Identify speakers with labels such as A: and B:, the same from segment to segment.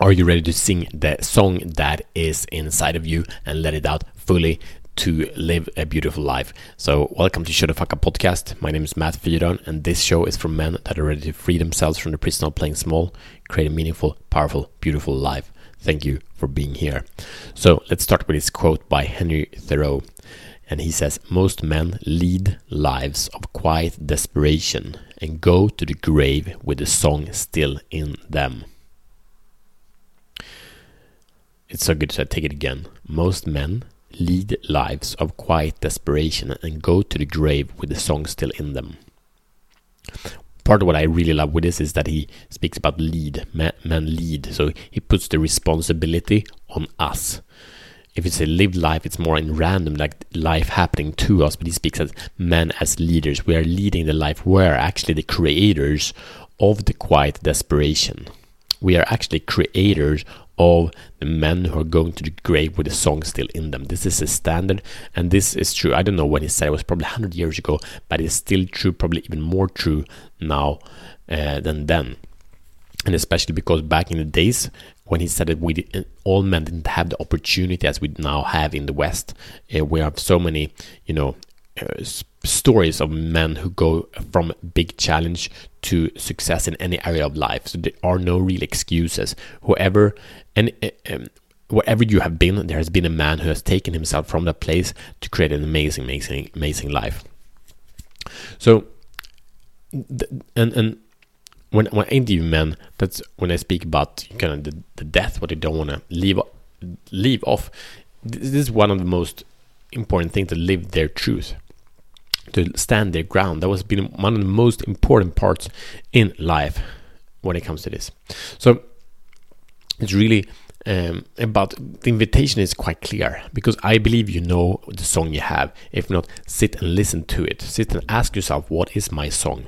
A: Are you ready to sing the song that is inside of you and let it out fully to live a beautiful life? So, welcome to Show the Fuck Up podcast. My name is Matt Fyron, and this show is for men that are ready to free themselves from the prison of playing small, create a meaningful, powerful, beautiful life. Thank you for being here. So, let's start with this quote by Henry Thoreau. And he says, Most men lead lives of quiet desperation and go to the grave with the song still in them. It's so good, I take it again. Most men lead lives of quiet desperation and go to the grave with the song still in them. Part of what I really love with this is that he speaks about lead, men, lead. So he puts the responsibility on us. If it's a lived life, it's more in random, like life happening to us. But he speaks as men as leaders. We are leading the life. We're actually the creators of the quiet desperation. We are actually creators of the men who are going to the grave with the song still in them. This is a standard, and this is true. I don't know when he said it was probably 100 years ago, but it's still true, probably even more true now uh, than then. And especially because back in the days when he said that we did, all men didn't have the opportunity as we now have in the West, uh, we have so many, you know, uh, stories of men who go from big challenge to success in any area of life. So there are no real excuses. Whoever and um, wherever you have been, there has been a man who has taken himself from that place to create an amazing, amazing, amazing life. So, and and when when I interview men, that's when I speak about kind of the, the death, what they don't want to leave leave off. This is one of the most important things to live their truth to stand their ground. That was been one of the most important parts in life when it comes to this. So it's really um, about the invitation is quite clear because I believe you know the song you have. If not, sit and listen to it. Sit and ask yourself, what is my song?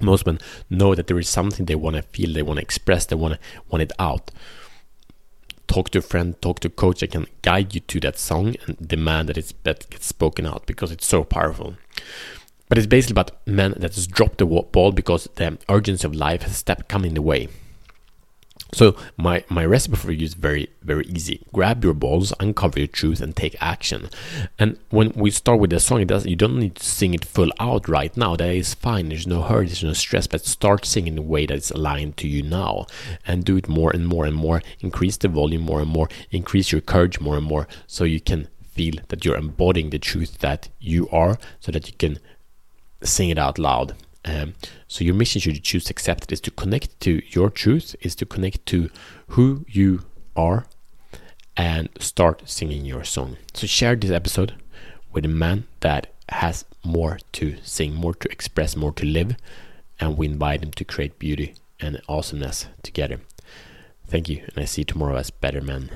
A: Most men know that there is something they want to feel, they want to express, they want to want it out talk to a friend, talk to a coach that can guide you to that song and demand that, it's, that gets spoken out because it's so powerful. But it's basically about men that has dropped the ball because the urgency of life has stepped come in the way. So my my recipe for you is very very easy. Grab your balls, uncover your truth, and take action. And when we start with the song, it does you don't need to sing it full out right now. That is fine. There's no hurry. There's no stress. But start singing in a way that's aligned to you now, and do it more and more and more. Increase the volume more and more. Increase your courage more and more, so you can feel that you're embodying the truth that you are, so that you can sing it out loud um, so your mission, should you choose to accept it, is to connect to your truth, is to connect to who you are, and start singing your song. So share this episode with a man that has more to sing, more to express, more to live, and we invite him to create beauty and awesomeness together. Thank you, and I see you tomorrow as better men.